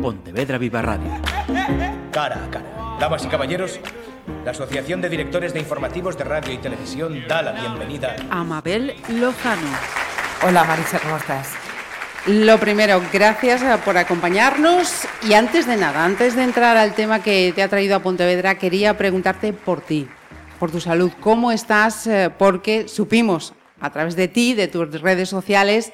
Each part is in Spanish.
Pontevedra Viva Radio. Cara a cara. Damas y caballeros, la Asociación de Directores de Informativos de Radio y Televisión da la bienvenida a Mabel Lozano. Hola Marisa, ¿cómo estás? Lo primero, gracias eh, por acompañarnos y antes de nada, antes de entrar al tema que te ha traído a Pontevedra, quería preguntarte por ti, por tu salud, ¿cómo estás? Eh, porque supimos a través de ti, de tus redes sociales,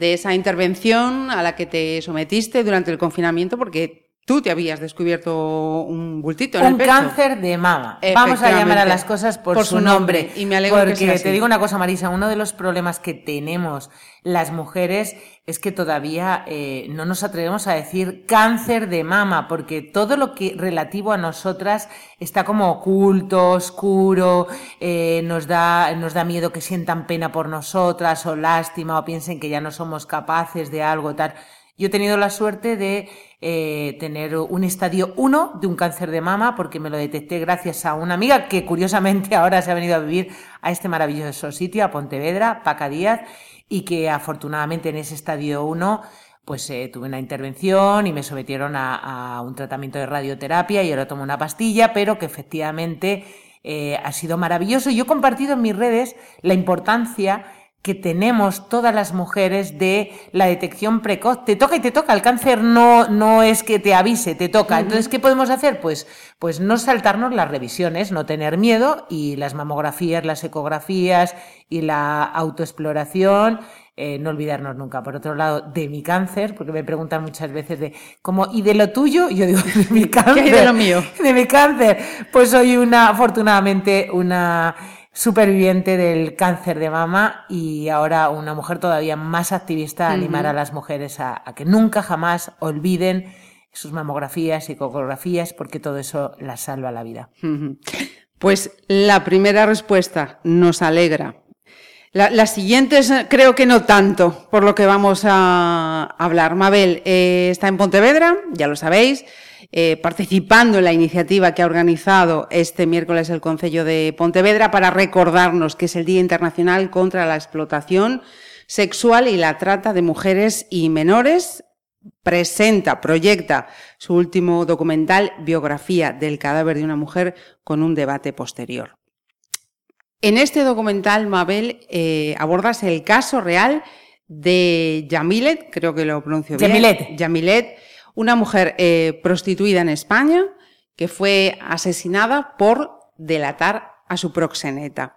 de esa intervención a la que te sometiste durante el confinamiento, porque Tú te habías descubierto un bultito en un el pecho. cáncer de mama. Vamos a llamar a las cosas por, su, nombre. Y me alegro porque que sea te digo una cosa, Marisa, uno de los problemas que tenemos las mujeres es que todavía eh, no nos atrevemos a decir cáncer de mama, porque todo lo que relativo a nosotras está como oculto, oscuro, eh, nos, da, nos da miedo que sientan pena por nosotras o lástima o piensen que ya no somos capaces de algo tal. Yo he tenido la suerte de eh, tener un estadio 1 de un cáncer de mama porque me lo detecté gracias a una amiga que curiosamente ahora se ha venido a vivir a este maravilloso sitio, a Pontevedra, Paca Díaz, y que afortunadamente en ese estadio 1 pues eh, tuve una intervención y me sometieron a, un tratamiento de radioterapia y ahora tomo una pastilla, pero que efectivamente eh, ha sido maravilloso. Yo he compartido en mis redes la importancia que tenemos todas las mujeres de la detección precoz. Te toca y te toca. El cáncer no, no es que te avise, te toca. Entonces, ¿qué podemos hacer? Pues, pues no saltarnos las revisiones, no tener miedo y las mamografías, las ecografías y la autoexploración. Eh, no olvidarnos nunca. Por otro lado, de mi cáncer, porque me preguntan muchas veces de cómo, ¿y de lo tuyo? Yo digo, de mi cáncer. ¿Qué de lo mío? De mi cáncer. Pues soy una, afortunadamente, una superviviente del cáncer de mama y ahora una mujer todavía más activista a animar a las mujeres a, que nunca jamás olviden sus mamografías y ecografías porque todo eso las salva la vida. Pues la primera respuesta nos alegra. Las siguientes creo que no tanto, por lo que vamos a hablar. Mabel eh, está en Pontevedra, ya lo sabéis. Eh, participando en la iniciativa que ha organizado este miércoles el Concello de Pontevedra para recordarnos que es el Día Internacional contra la Explotación Sexual y la Trata de Mujeres y Menores. Presenta, proyecta su último documental, Biografía del cadáver de una mujer, con un debate posterior. En este documental, Mabel, eh, abordas el caso real de Yamilet, creo que lo pronuncio bien. Yamilet. Yamilet, una mujer eh, prostituida en España que fue asesinada por delatar a su proxeneta.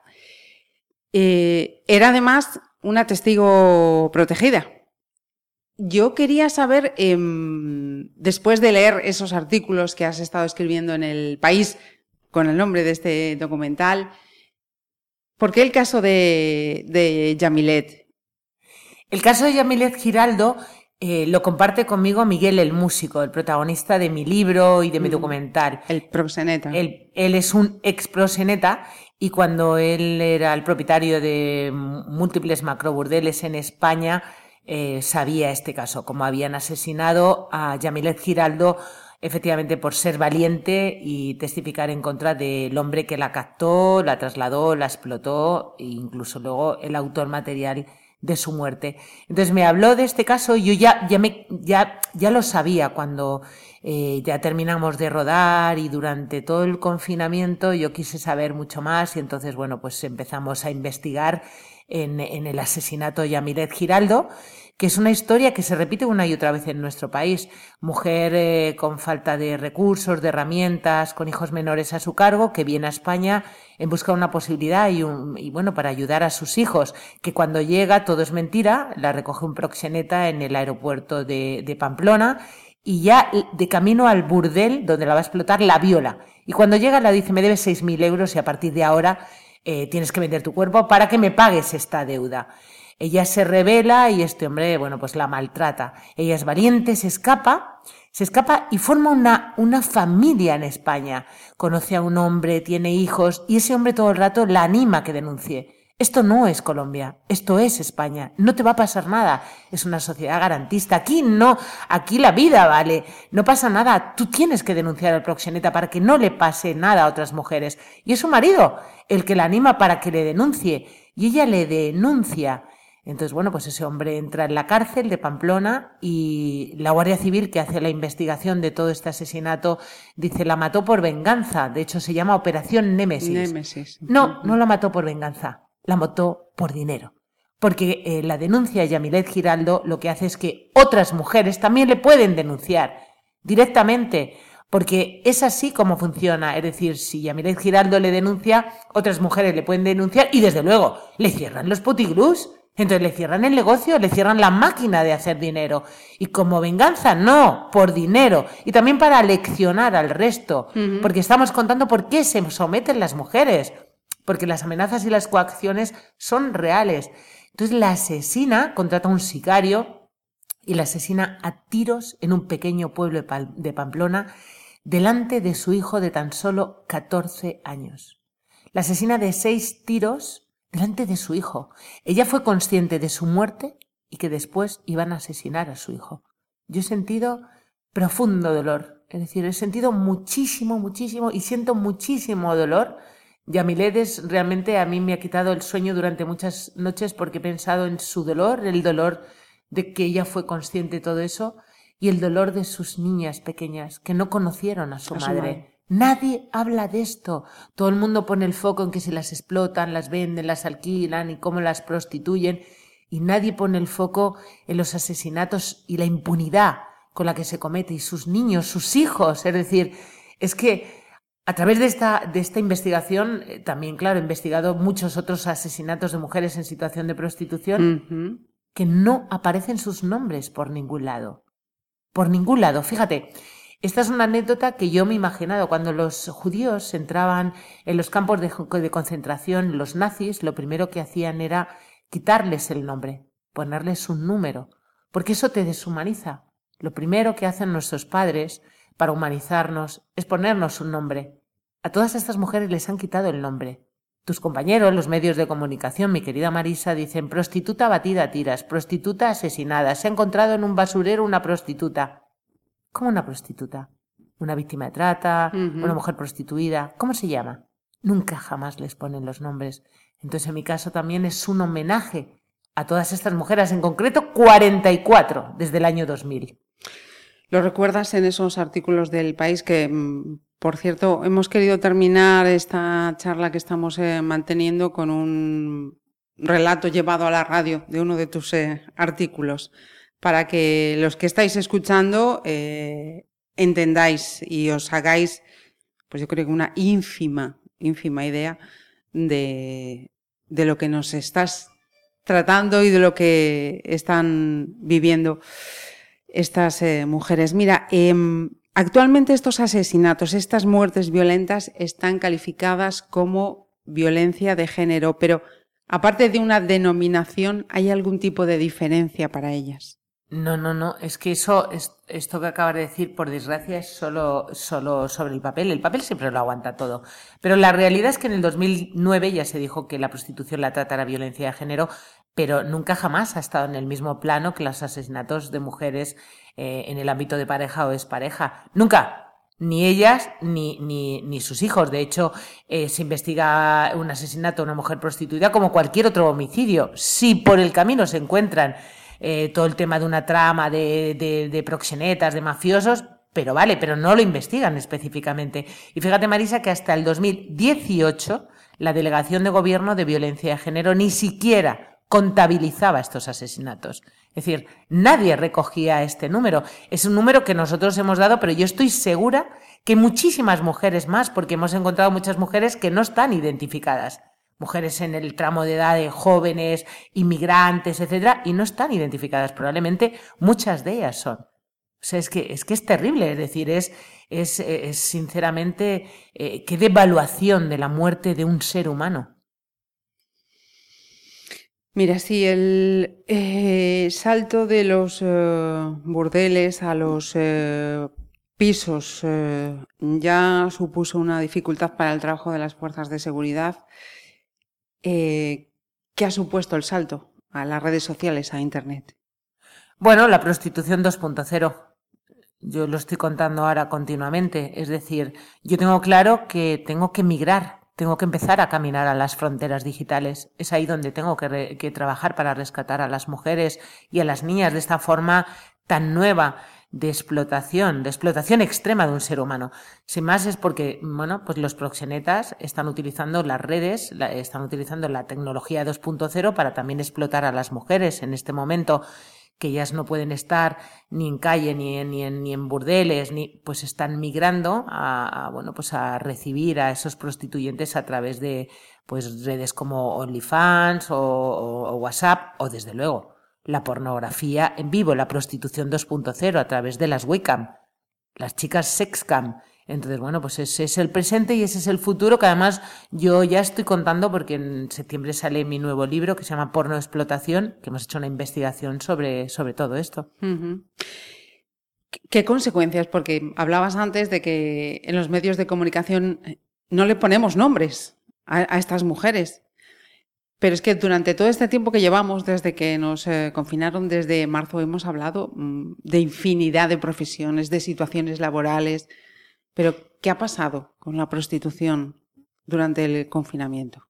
Eh, era además una testigo protegida. Yo quería saber, em, después de leer esos artículos que has estado escribiendo en el país con el nombre de este documental, ¿por qué el caso de, de Yamilet? El caso de Yamilet Giraldo eh, lo comparte conmigo Miguel el músico, el protagonista de mi libro y de mi documental. El proxeneta. Él, es un ex proxeneta y cuando él era el propietario de múltiples macroburdeles en España, eh, sabía este caso, como habían asesinado a Yamilet Giraldo efectivamente por ser valiente y testificar en contra del hombre que la captó, la trasladó, la explotó e incluso luego el autor material de su muerte. Entonces me habló de este caso y yo ya, ya, me, ya, ya lo sabía cuando eh, ya terminamos de rodar y durante todo el confinamiento yo quise saber mucho más y entonces, bueno, pues empezamos a investigar en, en el asesinato de Yamilet Giraldo que es una historia que se repite una y otra vez en nuestro país. Mujer eh, con falta de recursos, de herramientas, con hijos menores a su cargo, que viene a España en busca de una posibilidad y, un, y bueno, para ayudar a sus hijos, que cuando llega todo es mentira, la recoge un proxeneta en el aeropuerto de, de Pamplona y ya de camino al burdel donde la va a explotar la viola. Y cuando llega la dice, me debes 6.000 euros y a partir de ahora eh, tienes que vender tu cuerpo para que me pagues esta deuda. Ella se revela y este hombre, bueno, pues la maltrata. Ella es valiente, se escapa, se escapa y forma una, una familia en España. Conoce a un hombre, tiene hijos y ese hombre todo el rato la anima a que denuncie. Esto no es Colombia, esto es España. No te va a pasar nada. Es una sociedad garantista. Aquí no, aquí la vida vale. No pasa nada. Tú tienes que denunciar al proxeneta para que no le pase nada a otras mujeres. Y es su marido el que la anima para que le denuncie. Y ella le denuncia Entonces, bueno, pues ese hombre entra en la cárcel de Pamplona y la Guardia Civil que hace la investigación de todo este asesinato dice la mató por venganza. De hecho, se llama Operación Némesis. Némesis. No, no la mató por venganza, la mató por dinero. Porque eh, la denuncia de Yamilet Giraldo lo que hace es que otras mujeres también le pueden denunciar directamente porque es así como funciona. Es decir, si Yamilet Giraldo le denuncia, otras mujeres le pueden denunciar y desde luego le cierran los putigrús. Entonces le cierran el negocio, le cierran la máquina de hacer dinero. Y como venganza, no, por dinero. Y también para leccionar al resto. Porque estamos contando por qué se someten las mujeres. Porque las amenazas y las coacciones son reales. Entonces la asesina contrata a un sicario y la asesina a tiros en un pequeño pueblo de Pamplona delante de su hijo de tan solo 14 años. La asesina de seis tiros delante de su hijo. Ella fue consciente de su muerte y que después iban a asesinar a su hijo. Yo he sentido profundo dolor, es decir, he sentido muchísimo, muchísimo y siento muchísimo dolor. Yamiledes realmente a mí me ha quitado el sueño durante muchas noches porque he pensado en su dolor, el dolor de que ella fue consciente de todo eso y el dolor de sus niñas pequeñas que no conocieron a su, madre. Nadie habla de esto. Todo el mundo pone el foco en que se las explotan, las venden, las alquilan y cómo las prostituyen. Y nadie pone el foco en los asesinatos y la impunidad con la que se comete y sus niños, sus hijos. Es decir, es que a través de esta, de esta investigación, eh, también, claro, he investigado muchos otros asesinatos de mujeres en situación de prostitución que no aparecen sus nombres por ningún lado por ningún lado. Fíjate, esta es una anécdota que yo me he imaginado. Cuando los judíos entraban en los campos de, concentración, los nazis lo primero que hacían era quitarles el nombre, ponerles un número, porque eso te deshumaniza. Lo primero que hacen nuestros padres para humanizarnos es ponernos un nombre. A todas estas mujeres les han quitado el nombre. Tus compañeros, los medios de comunicación, mi querida Marisa, dicen prostituta batida a tiras, prostituta asesinada, se ha encontrado en un basurero una prostituta. ¿Cómo una prostituta? ¿Una víctima de trata? ¿Una mujer prostituida? ¿Cómo se llama? Nunca jamás les ponen los nombres. Entonces, en mi caso también es un homenaje a todas estas mujeres, en concreto 44 desde el año 2000. ¿Lo recuerdas en esos artículos del país que mm, por cierto, hemos querido terminar esta charla que estamos eh, manteniendo con un relato llevado a la radio de uno de tus eh, artículos, para que los que estáis escuchando eh, entendáis y os hagáis, pues yo creo que una ínfima, ínfima idea de, de lo que nos estás tratando y de lo que están viviendo estas mujeres. Mira, em, Actualmente estos asesinatos, estas muertes violentas están calificadas como violencia de género, pero aparte de una denominación, ¿hay algún tipo de diferencia para ellas? No, no, no. Es que eso, esto que acabas de decir, por desgracia, es solo, solo sobre el papel. El papel siempre lo aguanta todo. Pero la realidad es que en el 2009 ya se dijo que la prostitución, la trata era violencia de género, pero nunca jamás ha estado en el mismo plano que los asesinatos de mujeres eh, en el ámbito de pareja o pareja. Nunca. Ni ellas ni, ni, ni sus hijos. De hecho, eh, se investiga un asesinato de una mujer prostituida como cualquier otro homicidio. Si por el camino se encuentran eh, todo el tema de una trama de, de, de proxenetas, de mafiosos, pero vale, pero no lo investigan específicamente. Y fíjate, Marisa, que hasta el 2018 la Delegación de Gobierno de Violencia de Género ni siquiera contabilizaba estos asesinatos. Es decir, nadie recogía este número. Es un número que nosotros hemos dado, pero yo estoy segura que muchísimas mujeres más, porque hemos encontrado muchas mujeres que no están identificadas mujeres en el tramo de edad de jóvenes, inmigrantes, etcétera, y no están identificadas. Probablemente muchas de ellas son. O sea, es que es, que es terrible, es decir, es, es, sinceramente eh, qué devaluación de la muerte de un ser humano. Mira, sí, el eh, salto de los eh, burdeles a los pisos ya supuso una dificultad para el trabajo de las fuerzas de seguridad eh, ¿qué ha supuesto el salto a las redes sociales, a Internet? Bueno, la prostitución 2.0. Yo lo estoy contando ahora continuamente. Es decir, yo tengo claro que tengo que migrar tengo que empezar a caminar a las fronteras digitales. Es ahí donde tengo que, que, trabajar para rescatar a las mujeres y a las niñas de esta forma tan nueva de explotación, de explotación extrema de un ser humano. Sin más es porque, bueno, pues los proxenetas están utilizando las redes, están utilizando la tecnología 2.0 para también explotar a las mujeres en este momento que ellas no pueden estar ni en calle ni en, ni en, ni en burdeles, ni, pues están migrando a, bueno, pues a recibir a esos prostituyentes a través de pues redes como OnlyFans o, o WhatsApp o desde luego la pornografía en vivo, la prostitución 2.0 a través de las webcam, las chicas sexcam. Entonces, bueno, pues ese es el presente y ese es el futuro que además yo ya estoy contando porque en septiembre sale mi nuevo libro que se llama Porno Explotación, que hemos hecho una investigación sobre, sobre todo esto. ¿Qué consecuencias? Porque hablabas antes de que en los medios de comunicación eh, no le ponemos nombres a estas mujeres. Pero es que durante todo este tiempo que llevamos, desde que nos eh, confinaron desde marzo, hemos hablado mm, de infinidad de profesiones, de situaciones laborales. Pero, ¿qué ha pasado con la prostitución durante el confinamiento?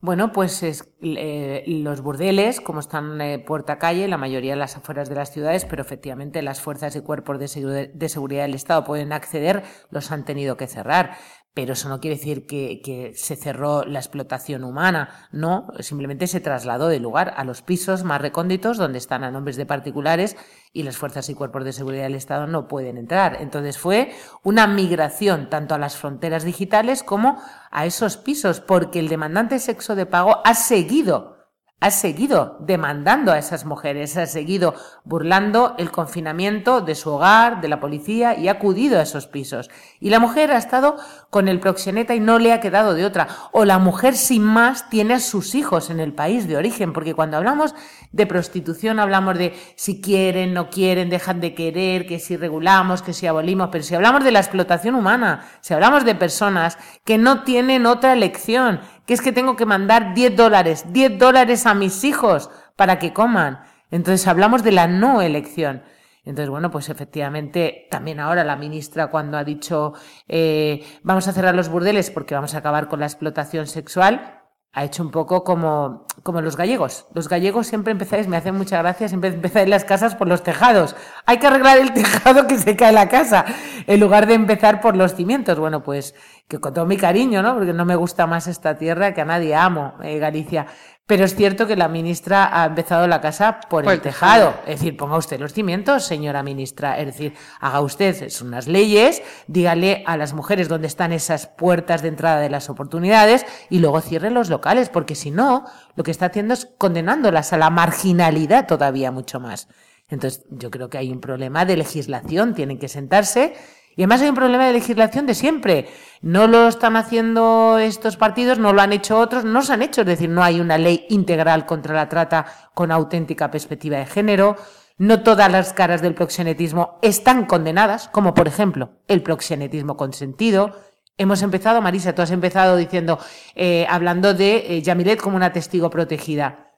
Bueno, pues eh, los burdeles, como están eh, puerta calle, la mayoría en las afueras de las ciudades, pero efectivamente las fuerzas y cuerpos de, de, seguridad del Estado pueden acceder, los han tenido que cerrar pero eso no quiere decir que, se cerró la explotación humana, no, simplemente se trasladó de lugar a los pisos más recónditos donde están a nombres de particulares y las fuerzas y cuerpos de seguridad del Estado no pueden entrar. Entonces fue una migración tanto a las fronteras digitales como a esos pisos, porque el demandante sexo de pago ha seguido ha seguido demandando a esas mujeres, ha seguido burlando el confinamiento de su hogar, de la policía y ha acudido a esos pisos. Y la mujer ha estado con el proxeneta y no le ha quedado de otra. O la mujer sin más tiene a sus hijos en el país de origen, porque cuando hablamos de prostitución hablamos de si quieren, no quieren, dejan de querer, que si regulamos, que si abolimos, pero si hablamos de la explotación humana, si hablamos de personas que no tienen otra elección, que es que tengo que mandar 10 dólares, 10 dólares a mis hijos para que coman. Entonces hablamos de la no elección. Entonces, bueno, pues efectivamente, también ahora la ministra cuando ha dicho eh, vamos a cerrar los burdeles porque vamos a acabar con la explotación sexual, ha hecho un poco como, como los gallegos. Los gallegos siempre empezáis, me hacen mucha gracia, siempre empezáis las casas por los tejados. Hay que arreglar el tejado que se cae la casa, en lugar de empezar por los cimientos. Bueno, pues que con todo mi cariño, ¿no? Porque no me gusta más esta tierra que a nadie amo, eh, Galicia. Pero es cierto que la ministra ha empezado la casa por, el tejado. Es decir, ponga usted los cimientos, señora ministra. Es decir, haga usted unas leyes, dígale a las mujeres dónde están esas puertas de entrada de las oportunidades y luego cierre los locales, porque si no, lo que está haciendo es condenándolas a la marginalidad todavía mucho más. Entonces, yo creo que hay un problema de legislación, tienen que sentarse y además hay un problema de legislación de siempre. No lo están haciendo estos partidos, no lo han hecho otros, no se han hecho. Es decir, no hay una ley integral contra la trata con auténtica perspectiva de género. No todas las caras del proxenetismo están condenadas, como por ejemplo el proxenetismo consentido. Hemos empezado, Marisa, tú has empezado diciendo, eh, hablando de eh, Yamilet como una testigo protegida.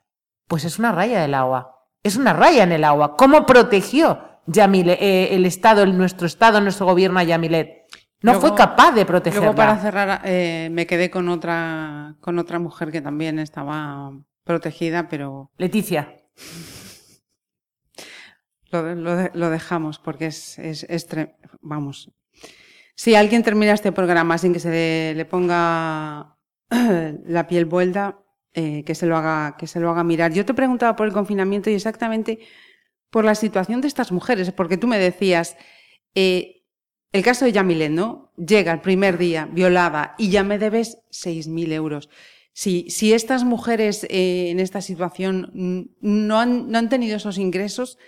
Pues es una raya del agua. Es una raya en el agua. ¿Cómo protegió Yamilet, eh, el Estado, nuestro Estado, nuestro gobierno a Yamilet. No fue capaz de protegerla. Luego para cerrar, eh, me quedé con otra, con otra mujer que también estaba protegida, pero... Leticia. Lo, lo, dejamos porque es, es, es vamos. Si alguien termina este programa sin que se le, ponga la piel vuelta, eh, que se lo haga, que se lo haga mirar. Yo te preguntaba por el confinamiento y exactamente por la situación de estas mujeres, porque tú me decías, eh, el caso de Yamilet, ¿no? Llega el primer día violada y ya me debes 6.000 euros. Si, si estas mujeres eh, en esta situación no han, no han tenido esos ingresos,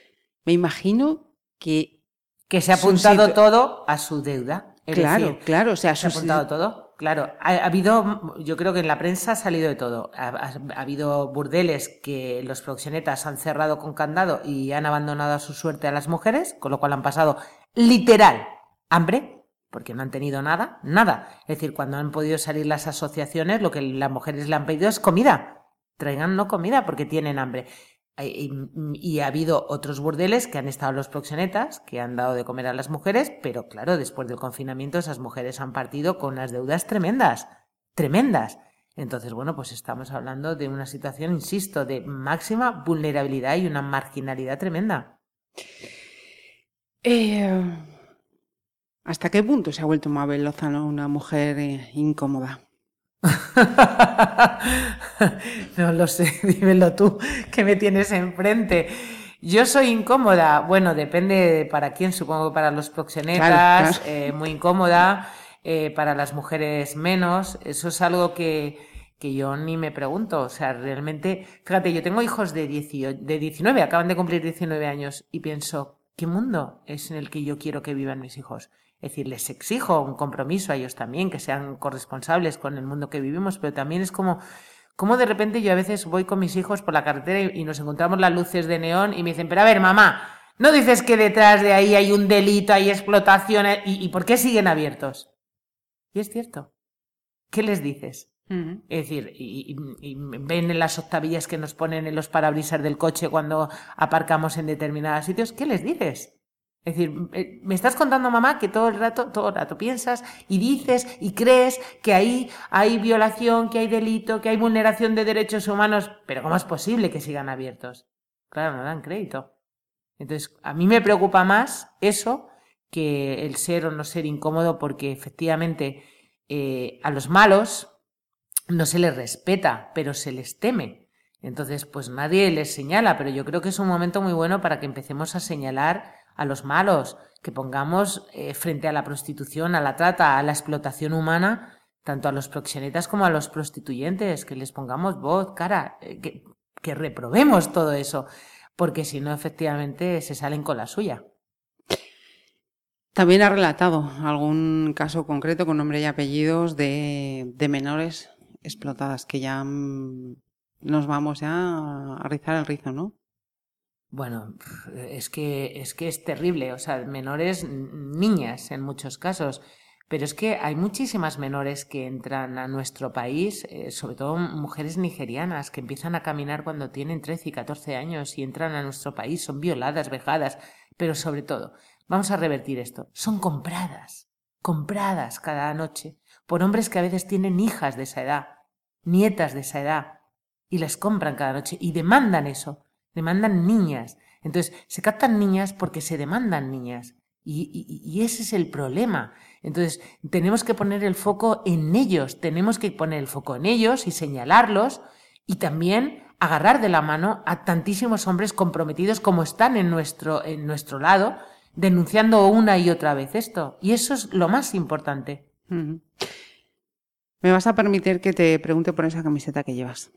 me imagino que... Que se ha apuntado todo a su deuda. claro, claro. O sea, se ha apuntado todo. Claro, ha, habido, yo creo que en la prensa ha salido de todo. Ha, habido burdeles que los proxenetas han cerrado con candado y han abandonado a su suerte a las mujeres, con lo cual han pasado literal hambre, porque no han tenido nada, nada. Es decir, cuando han podido salir las asociaciones, lo que las mujeres le han pedido es comida. Traigan no comida porque tienen hambre. Y, ha habido otros burdeles que han estado los proxenetas, que han dado de comer a las mujeres, pero claro, después del confinamiento esas mujeres han partido con unas deudas tremendas. tremendas. Entonces, bueno, pues estamos hablando de una situación, insisto, de máxima vulnerabilidad y una marginalidad tremenda. Eh, ¿Hasta qué punto se ha vuelto Mabel Lozano una mujer eh, incómoda? no lo sé, dímelo tú, que me tienes enfrente. Yo soy incómoda, bueno, depende para quién, supongo que para los proxenetas, eh, muy incómoda, eh, para las mujeres menos, eso es algo que, que yo ni me pregunto, o sea, realmente, fíjate, yo tengo hijos de, 18, de 19, acaban de cumplir 19 años, y pienso, ¿qué mundo es en el que yo quiero que vivan mis hijos? Es decir, les exijo un compromiso a ellos también, que sean corresponsables con el mundo que vivimos, pero también es como, como de repente yo a veces voy con mis hijos por la carretera y, nos encontramos las luces de neón y me dicen, pero a ver, mamá, ¿no dices que detrás de ahí hay un delito, hay explotación? ¿Y, por qué siguen abiertos? Y es cierto. ¿Qué les dices? Es decir, y, y, ven en las octavillas que nos ponen en los parabrisas del coche cuando aparcamos en determinados sitios, ¿qué les dices? Es decir, eh, me estás contando, mamá, que todo el rato, todo el rato piensas y dices y crees que ahí hay violación, que hay delito, que hay vulneración de derechos humanos, pero ¿cómo es posible que sigan abiertos? Claro, no dan crédito. Entonces, a mí me preocupa más eso que el ser o no ser incómodo, porque efectivamente eh, a los malos no se les respeta, pero se les teme. Entonces, pues nadie les señala, pero yo creo que es un momento muy bueno para que empecemos a señalar a los malos, que pongamos eh, frente a la prostitución, a la trata, a la explotación humana, tanto a los proxenetas como a los prostituyentes, que les pongamos voz, cara, eh, que, reprobemos todo eso, porque si no, efectivamente, se salen con la suya. También ha relatado algún caso concreto con nombre y apellidos de, de menores explotadas, que ya mm, nos vamos ya a rizar el rizo, ¿no? Bueno, es que, es que es terrible, o sea, menores, niñas en muchos casos, pero es que hay muchísimas menores que entran a nuestro país, eh, sobre todo mujeres nigerianas, que empiezan a caminar cuando tienen 13 y 14 años y entran a nuestro país, son violadas, vejadas, pero sobre todo, vamos a revertir esto, son compradas, compradas cada noche por hombres que a veces tienen hijas de esa edad, nietas de esa edad, y las compran cada noche y demandan eso demandan niñas. Entonces, se captan niñas porque se demandan niñas. Y, ese es el problema. Entonces, tenemos que poner el foco en ellos, tenemos que poner el foco en ellos y señalarlos y también agarrar de la mano a tantísimos hombres comprometidos como están en nuestro, en nuestro lado, denunciando una y otra vez esto. Y eso es lo más importante. ¿Me vas a permitir que te pregunte por esa camiseta que llevas?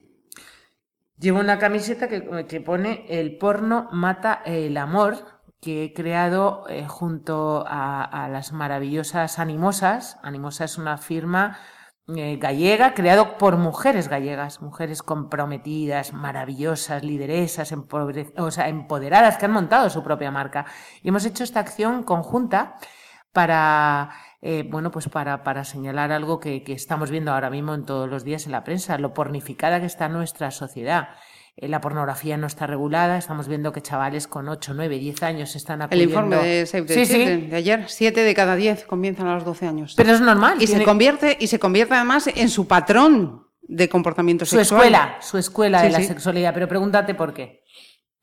Llevo una camiseta que, pone El porno mata el amor, que he creado eh, junto a, las maravillosas Animosas. Animosa es una firma eh, gallega creado por mujeres gallegas, mujeres comprometidas, maravillosas, lideresas, o sea, empoderadas, que han montado su propia marca. Y hemos hecho esta acción conjunta para eh, bueno, pues para, para señalar algo que, que, estamos viendo ahora mismo en todos los días en la prensa, lo pornificada que está nuestra sociedad. Eh, la pornografía no está regulada, estamos viendo que chavales con 8, 9, 10 años están acudiendo... El informe de Save the sí, de ayer, 7 de cada 10 comienzan a los 12 años. Pero es normal. Y, se, convierte, y se convierte además en su patrón de comportamiento sexual. Su escuela, su escuela de la sexualidad. Pero pregúntate por qué.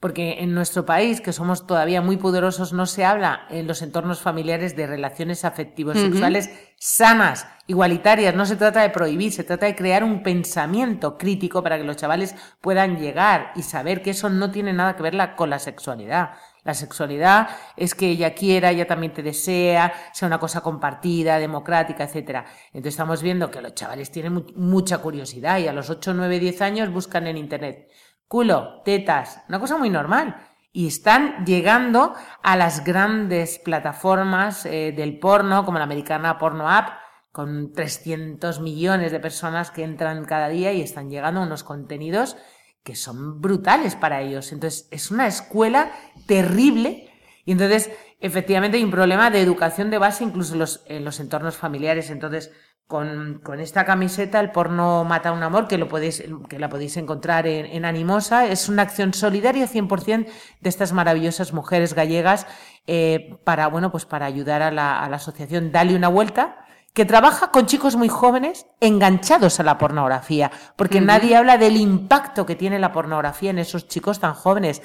Porque en nuestro país, que somos todavía muy poderosos, no se habla en los entornos familiares de relaciones afectivos sexuales sanas, igualitarias. No se trata de prohibir, se trata de crear un pensamiento crítico para que los chavales puedan llegar y saber que eso no tiene nada que ver con la sexualidad. La sexualidad es que ella quiera, ella también te desea, sea una cosa compartida, democrática, etcétera. Entonces estamos viendo que los chavales tienen mucha curiosidad y a los 8, 9, 10 años buscan en internet culo, tetas, una cosa muy normal. Y están llegando a las grandes plataformas eh, del porno, como la americana Porno App, con 300 millones de personas que entran cada día y están llegando a unos contenidos que son brutales para ellos. Entonces, es una escuela terrible. Y entonces, efectivamente, hay un problema de educación de base incluso en los, en los entornos familiares. Entonces, con, con, esta camiseta, el porno mata un amor, que, lo podéis, que la podéis encontrar en, Animosa. Es una acción solidaria 100% de estas maravillosas mujeres gallegas eh, para, bueno, pues para ayudar a la, a la asociación Dale una vuelta que trabaja con chicos muy jóvenes enganchados a la pornografía, porque nadie habla del impacto que tiene la pornografía en esos chicos tan jóvenes.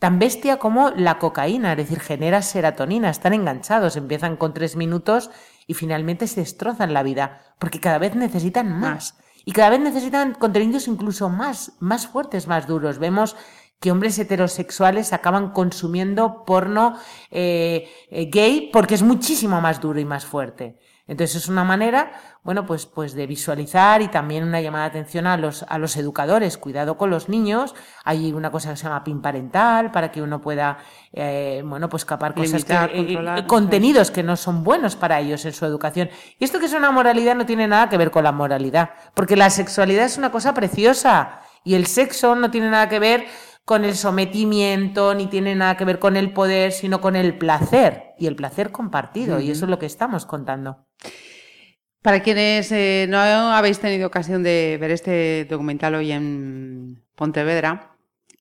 Tan bestia como la cocaína, es decir, genera serotonina, están enganchados, empiezan con tres minutos y finalmente se destrozan la vida, porque cada vez necesitan más. Y cada vez necesitan contenidos incluso más, más fuertes, más duros. Vemos que hombres heterosexuales acaban consumiendo porno eh, eh, gay porque es muchísimo más duro y más fuerte. Entonces es una manera, bueno, pues, pues de visualizar y también una llamada de atención a los, a los educadores. Cuidado con los niños. Hay una cosa que se llama PIN parental para que uno pueda, eh, bueno, pues capar cosas que, contenidos que no son buenos para ellos en su educación. Y esto que es una moralidad no tiene nada que ver con la moralidad, porque la sexualidad es una cosa preciosa y el sexo no tiene nada que ver con el sometimiento, ni tiene nada que ver con el poder, sino con el placer y el placer compartido. Y eso es lo que estamos contando. Para quienes eh, no habéis tenido ocasión de ver este documental hoy en Pontevedra,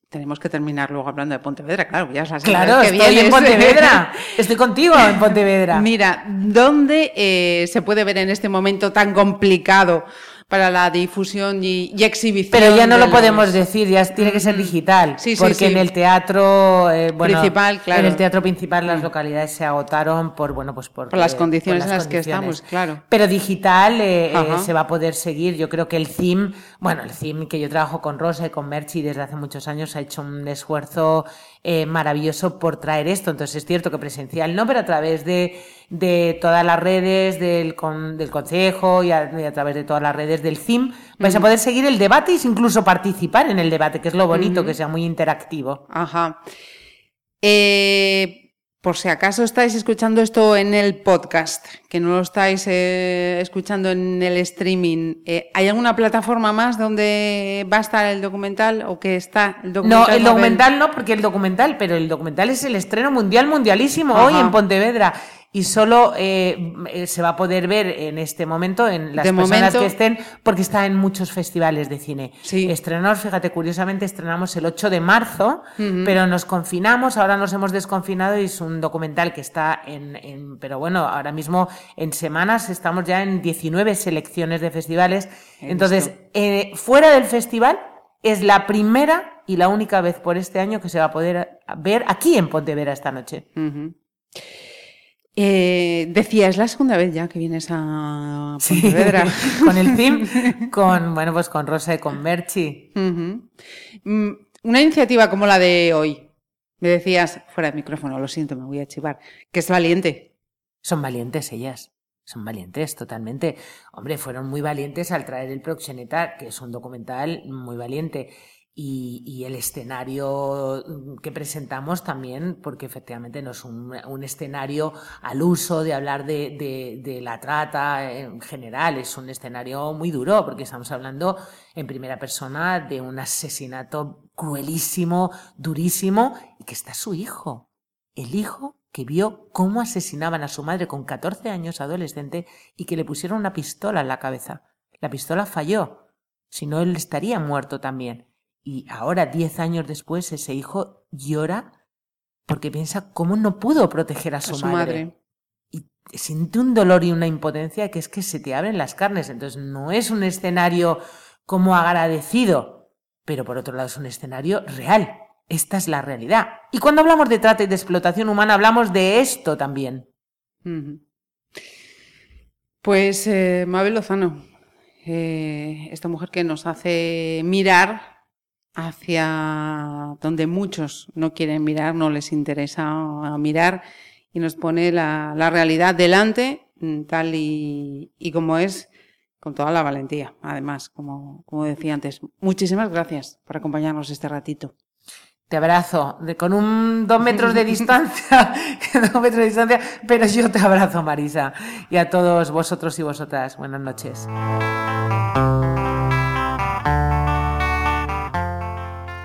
tenemos que terminar luego hablando de Pontevedra, claro, ya sabes Claro, que estoy en Pontevedra. Estoy contigo en Pontevedra. Mira, ¿dónde eh, se puede ver en este momento tan complicado para la difusión y, exhibición. Pero ya no lo podemos decir, ya tiene que ser digital. Sí, porque en el teatro eh, principal, claro. En el teatro principal las localidades se agotaron por bueno pues por, las condiciones en las que estamos, claro. Pero digital eh, eh, se va a poder seguir. Yo creo que el CIM, bueno, el CIM que yo trabajo con Rosa y con Merchi desde hace muchos años ha hecho un esfuerzo maravilloso por traer esto. Entonces es cierto que presencial no, pero a través de de todas las redes del, del Consejo y a, través de todas las redes del CIM, vais a poder seguir el debate y incluso participar en el debate, que es lo bonito, que sea muy interactivo. Ajá. Eh, por si acaso estáis escuchando esto en el podcast, que no lo estáis eh, escuchando en el streaming, eh, ¿hay alguna plataforma más donde va a estar el documental o que está el documental? No, el documental no, porque el documental, pero el documental es el estreno mundial mundialísimo hoy en Pontevedra y solo eh, eh, se va a poder ver en este momento en las personas que estén porque está en muchos festivales de cine. Sí. Estrenar, fíjate, curiosamente estrenamos el 8 de marzo, pero nos confinamos, ahora nos hemos desconfinado y es un documental que está en, en, pero bueno, ahora mismo en semanas estamos ya en 19 selecciones de festivales. Entonces, eh, fuera del festival es la primera y la única vez por este año que se va a poder ver aquí en Pontevedra esta noche. Eh, decía, es la segunda vez ya que vienes a Pontevedra. con el team, con, bueno, pues con Rosa y con Merchi. Mm, una iniciativa como la de hoy, me decías, fuera de micrófono, lo siento, me voy a chivar, que es valiente. Son valientes ellas. Son valientes, totalmente. Hombre, fueron muy valientes al traer el Proxeneta, que es un documental muy valiente y, el escenario mm, que presentamos también, porque efectivamente no es un, escenario al uso de hablar de, de, la trata en general, es un escenario muy duro, porque estamos hablando en primera persona de un asesinato cruelísimo, durísimo, y que está su hijo, el hijo que vio cómo asesinaban a su madre con 14 años adolescente y que le pusieron una pistola en la cabeza. La pistola falló, si no él estaría muerto también. Y ahora, diez años después, ese hijo llora porque piensa cómo no pudo proteger a su, madre. Y siente un dolor y una impotencia que es que se te abren las carnes. Entonces, no es un escenario como agradecido, pero por otro lado es un escenario real. Esta es la realidad. Y cuando hablamos de trata y de explotación humana, hablamos de esto también. Pues, eh, Mabel Lozano, eh, esta mujer que nos hace mirar hacia donde muchos no quieren mirar, no les interesa mirar y nos pone la, realidad delante mm, tal y, como es, con toda la valentía, además, como, como decía antes. Muchísimas gracias por acompañarnos este ratito. Te abrazo, con un dos metros de distancia, dos metros de distancia, pero yo te abrazo, Marisa, y a todos vosotros y vosotras. Buenas noches.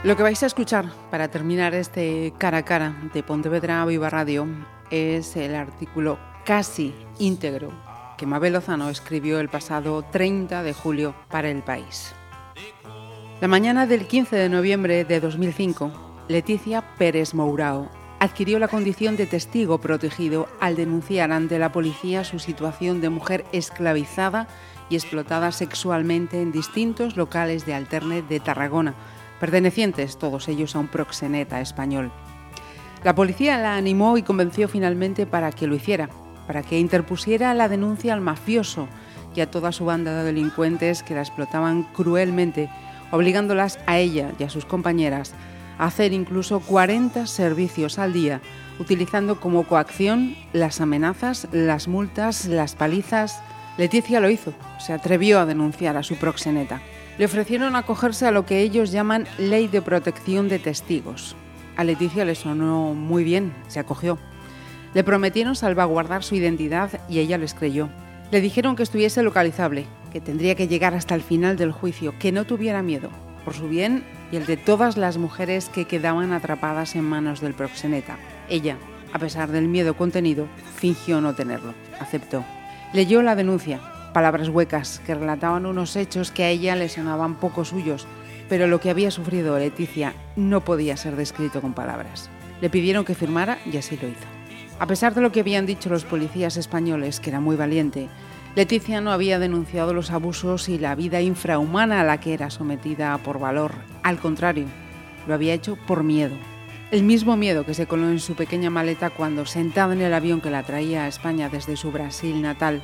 Lo que vais a escuchar para terminar este cara a cara de Pontevedra Viva Radio es el artículo casi íntegro que Mabel Lozano escribió el pasado 30 de julio para El País. La mañana del 15 de noviembre de 2005, Leticia Pérez Mourao adquirió la condición de testigo protegido al denunciar ante la policía su situación de mujer esclavizada y explotada sexualmente en distintos locales de Alterne de Tarragona, pertenecientes todos ellos a un proxeneta español. La policía la animó y convenció finalmente para que lo hiciera, para que interpusiera la denuncia al mafioso y a toda su banda de delincuentes que la explotaban cruelmente, obligándolas a ella y a sus compañeras a hacer incluso 40 servicios al día, utilizando como coacción las amenazas, las multas, las palizas. Leticia lo hizo, se atrevió a denunciar a su proxeneta. Le ofrecieron acogerse a lo que ellos llaman Ley de Protección de Testigos. A Leticia le sonó muy bien, se acogió. Le prometieron salvaguardar su identidad y ella les creyó. Le dijeron que estuviese localizable, que tendría que llegar hasta el final del juicio, que no tuviera miedo, por su bien y el de todas las mujeres que quedaban atrapadas en manos del proxeneta. Ella, a pesar del miedo contenido, fingió no tenerlo. Aceptó. Leyó la denuncia, palabras huecas que relataban unos hechos que a ella le sonaban poco suyos, pero lo que había sufrido Leticia no podía ser descrito con palabras. Le pidieron que firmara y así lo hizo. A pesar de lo que habían dicho los policías españoles, que era muy valiente, Leticia no había denunciado los abusos y la vida infrahumana a la que era sometida por valor. Al contrario, lo había hecho por miedo. El mismo miedo que se coló en su pequeña maleta cuando, sentada en el avión que la traía a España desde su Brasil natal,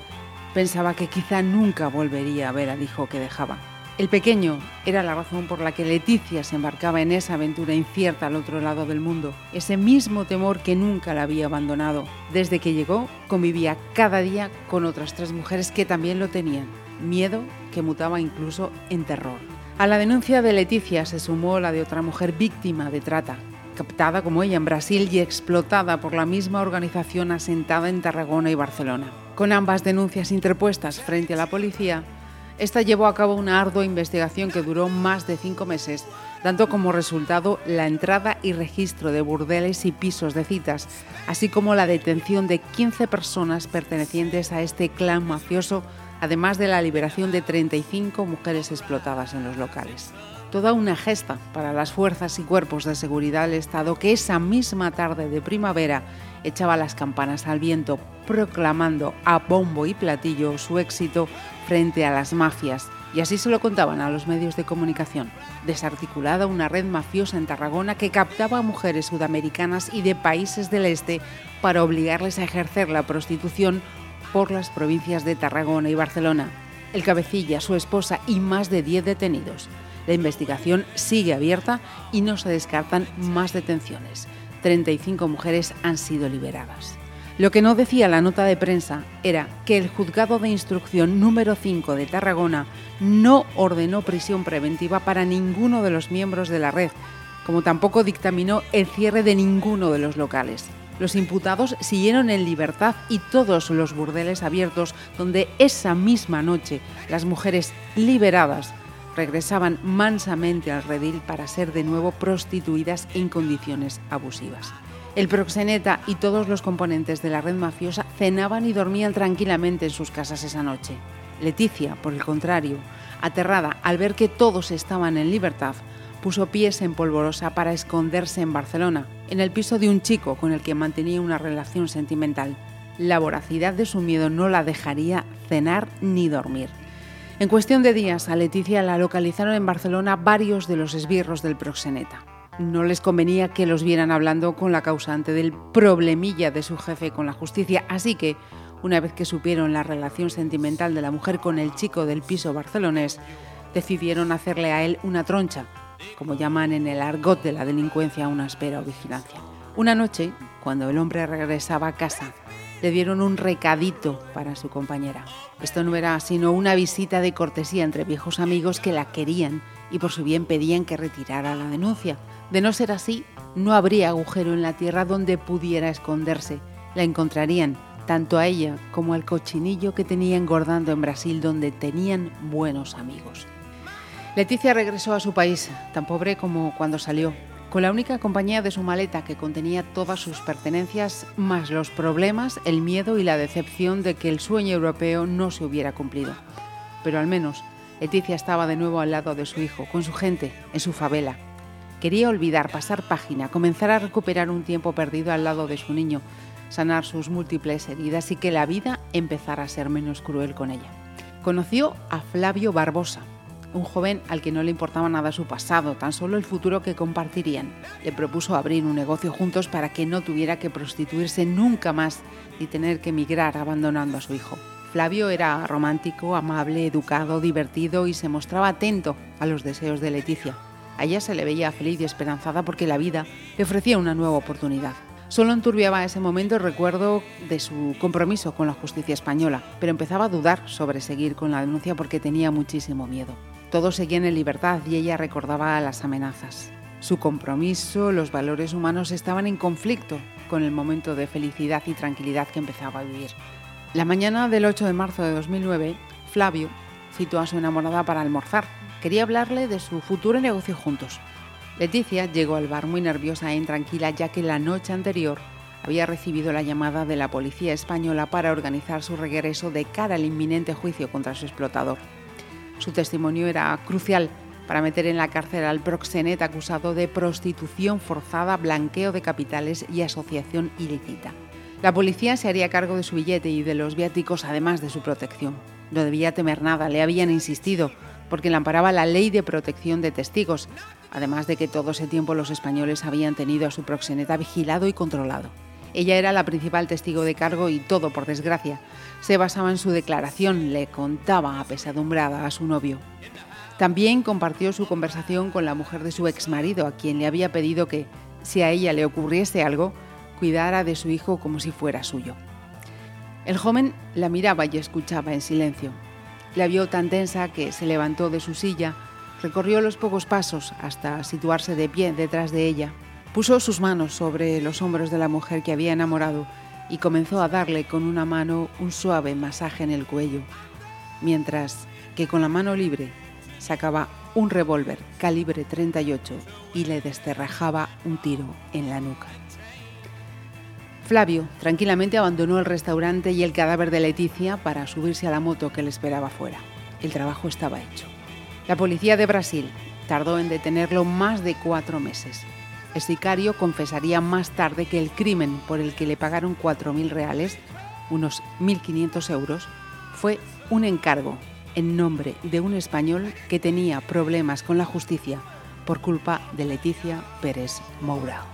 pensaba que quizá nunca volvería a ver al hijo que dejaba. El pequeño era la razón por la que Leticia se embarcaba en esa aventura incierta al otro lado del mundo, ese mismo temor que nunca la había abandonado. Desde que llegó, convivía cada día con otras tres mujeres que también lo tenían, miedo que mutaba incluso en terror. A la denuncia de Leticia se sumó la de otra mujer víctima de trata, captada como ella en Brasil y explotada por la misma organización asentada en Tarragona y Barcelona. Con ambas denuncias interpuestas frente a la policía, esta llevó a cabo una ardua investigación que duró más de cinco meses, dando como resultado la entrada y registro de burdeles y pisos de citas, así como la detención de 15 personas pertenecientes a este clan mafioso, además de la liberación de 35 mujeres explotadas en los locales. Toda una gesta para las fuerzas y cuerpos de seguridad del Estado que esa misma tarde de primavera echaba las campanas al viento, proclamando a bombo y platillo su éxito frente a las mafias, y así se lo contaban a los medios de comunicación. Desarticulada una red mafiosa en Tarragona que captaba a mujeres sudamericanas y de países del este para obligarles a ejercer la prostitución por las provincias de Tarragona y Barcelona. El cabecilla, su esposa y más de 10 detenidos. La investigación sigue abierta y no se descartan más detenciones. 35 mujeres han sido liberadas. Lo que no decía la nota de prensa era que el juzgado de instrucción número 5 de Tarragona no ordenó prisión preventiva para ninguno de los miembros de la red, como tampoco dictaminó el cierre de ninguno de los locales. Los imputados siguieron en libertad y todos los burdeles abiertos donde esa misma noche las mujeres liberadas regresaban mansamente al redil para ser de nuevo prostituidas en condiciones abusivas. El proxeneta y todos los componentes de la red mafiosa cenaban y dormían tranquilamente en sus casas esa noche. Leticia, por el contrario, aterrada al ver que todos estaban en libertad, puso pies en polvorosa para esconderse en Barcelona, en el piso de un chico con el que mantenía una relación sentimental. La voracidad de su miedo no la dejaría cenar ni dormir. En cuestión de días, a Leticia la localizaron en Barcelona varios de los esbirros del proxeneta. No les convenía que los vieran hablando con la causante del problemilla de su jefe con la justicia, así que, una vez que supieron la relación sentimental de la mujer con el chico del piso barcelonés, decidieron hacerle a él una troncha, como llaman en el argot de la delincuencia una espera o vigilancia. Una noche, cuando el hombre regresaba a casa, le dieron un recadito para su compañera. Esto no era sino una visita de cortesía entre viejos amigos que la querían y por su bien pedían que retirara la denuncia. De no ser así, no habría agujero en la tierra donde pudiera esconderse. La encontrarían tanto a ella como al cochinillo que tenía engordando en Brasil donde tenían buenos amigos. Leticia regresó a su país, tan pobre como cuando salió, con la única compañía de su maleta que contenía todas sus pertenencias, más los problemas, el miedo y la decepción de que el sueño europeo no se hubiera cumplido. Pero al menos Leticia estaba de nuevo al lado de su hijo, con su gente, en su favela. Quería olvidar, pasar página, comenzar a recuperar un tiempo perdido al lado de su niño, sanar sus múltiples heridas y que la vida empezara a ser menos cruel con ella. Conoció a Flavio Barbosa, un joven al que no le importaba nada su pasado, tan solo el futuro que compartirían. Le propuso abrir un negocio juntos para que no tuviera que prostituirse nunca más y tener que emigrar abandonando a su hijo. Flavio era romántico, amable, educado, divertido y se mostraba atento a los deseos de Leticia. A ella se le veía feliz y esperanzada porque la vida le ofrecía una nueva oportunidad. Solo enturbiaba ese momento el recuerdo de su compromiso con la justicia española, pero empezaba a dudar sobre seguir con la denuncia porque tenía muchísimo miedo. Todos seguían en libertad y ella recordaba las amenazas. Su compromiso, los valores humanos estaban en conflicto con el momento de felicidad y tranquilidad que empezaba a vivir. La mañana del 8 de marzo de 2009, Flavio citó a su enamorada para almorzar. Quería hablarle de su futuro negocio juntos. Leticia llegó al bar muy nerviosa e intranquila ya que la noche anterior había recibido la llamada de la policía española para organizar su regreso de cara al inminente juicio contra su explotador. Su testimonio era crucial para meter en la cárcel al proxenet acusado de prostitución forzada, blanqueo de capitales y asociación ilícita. La policía se haría cargo de su billete y de los viáticos, además de su protección. No debía temer nada, le habían insistido, porque le amparaba la ley de protección de testigos, además de que todo ese tiempo los españoles habían tenido a su proxeneta vigilado y controlado. Ella era la principal testigo de cargo y todo, por desgracia, se basaba en su declaración, le contaba apesadumbrada a su novio. También compartió su conversación con la mujer de su exmarido, a quien le había pedido que, si a ella le ocurriese algo, cuidara de su hijo como si fuera suyo. El joven la miraba y escuchaba en silencio. La vio tan tensa que se levantó de su silla, recorrió los pocos pasos hasta situarse de pie detrás de ella Puso sus manos sobre los hombros de la mujer que había enamorado y comenzó a darle con una mano un suave masaje en el cuello, mientras que con la mano libre sacaba un revólver calibre 38 y le desterrajaba un tiro en la nuca. Flavio tranquilamente abandonó el restaurante y el cadáver de Leticia para subirse a la moto que le esperaba fuera. El trabajo estaba hecho. La policía de Brasil tardó en detenerlo más de cuatro meses. El sicario confesaría más tarde que el crimen por el que le pagaron 4.000 reales, unos 1.500 euros, fue un encargo en nombre de un español que tenía problemas con la justicia por culpa de Leticia Pérez Moura.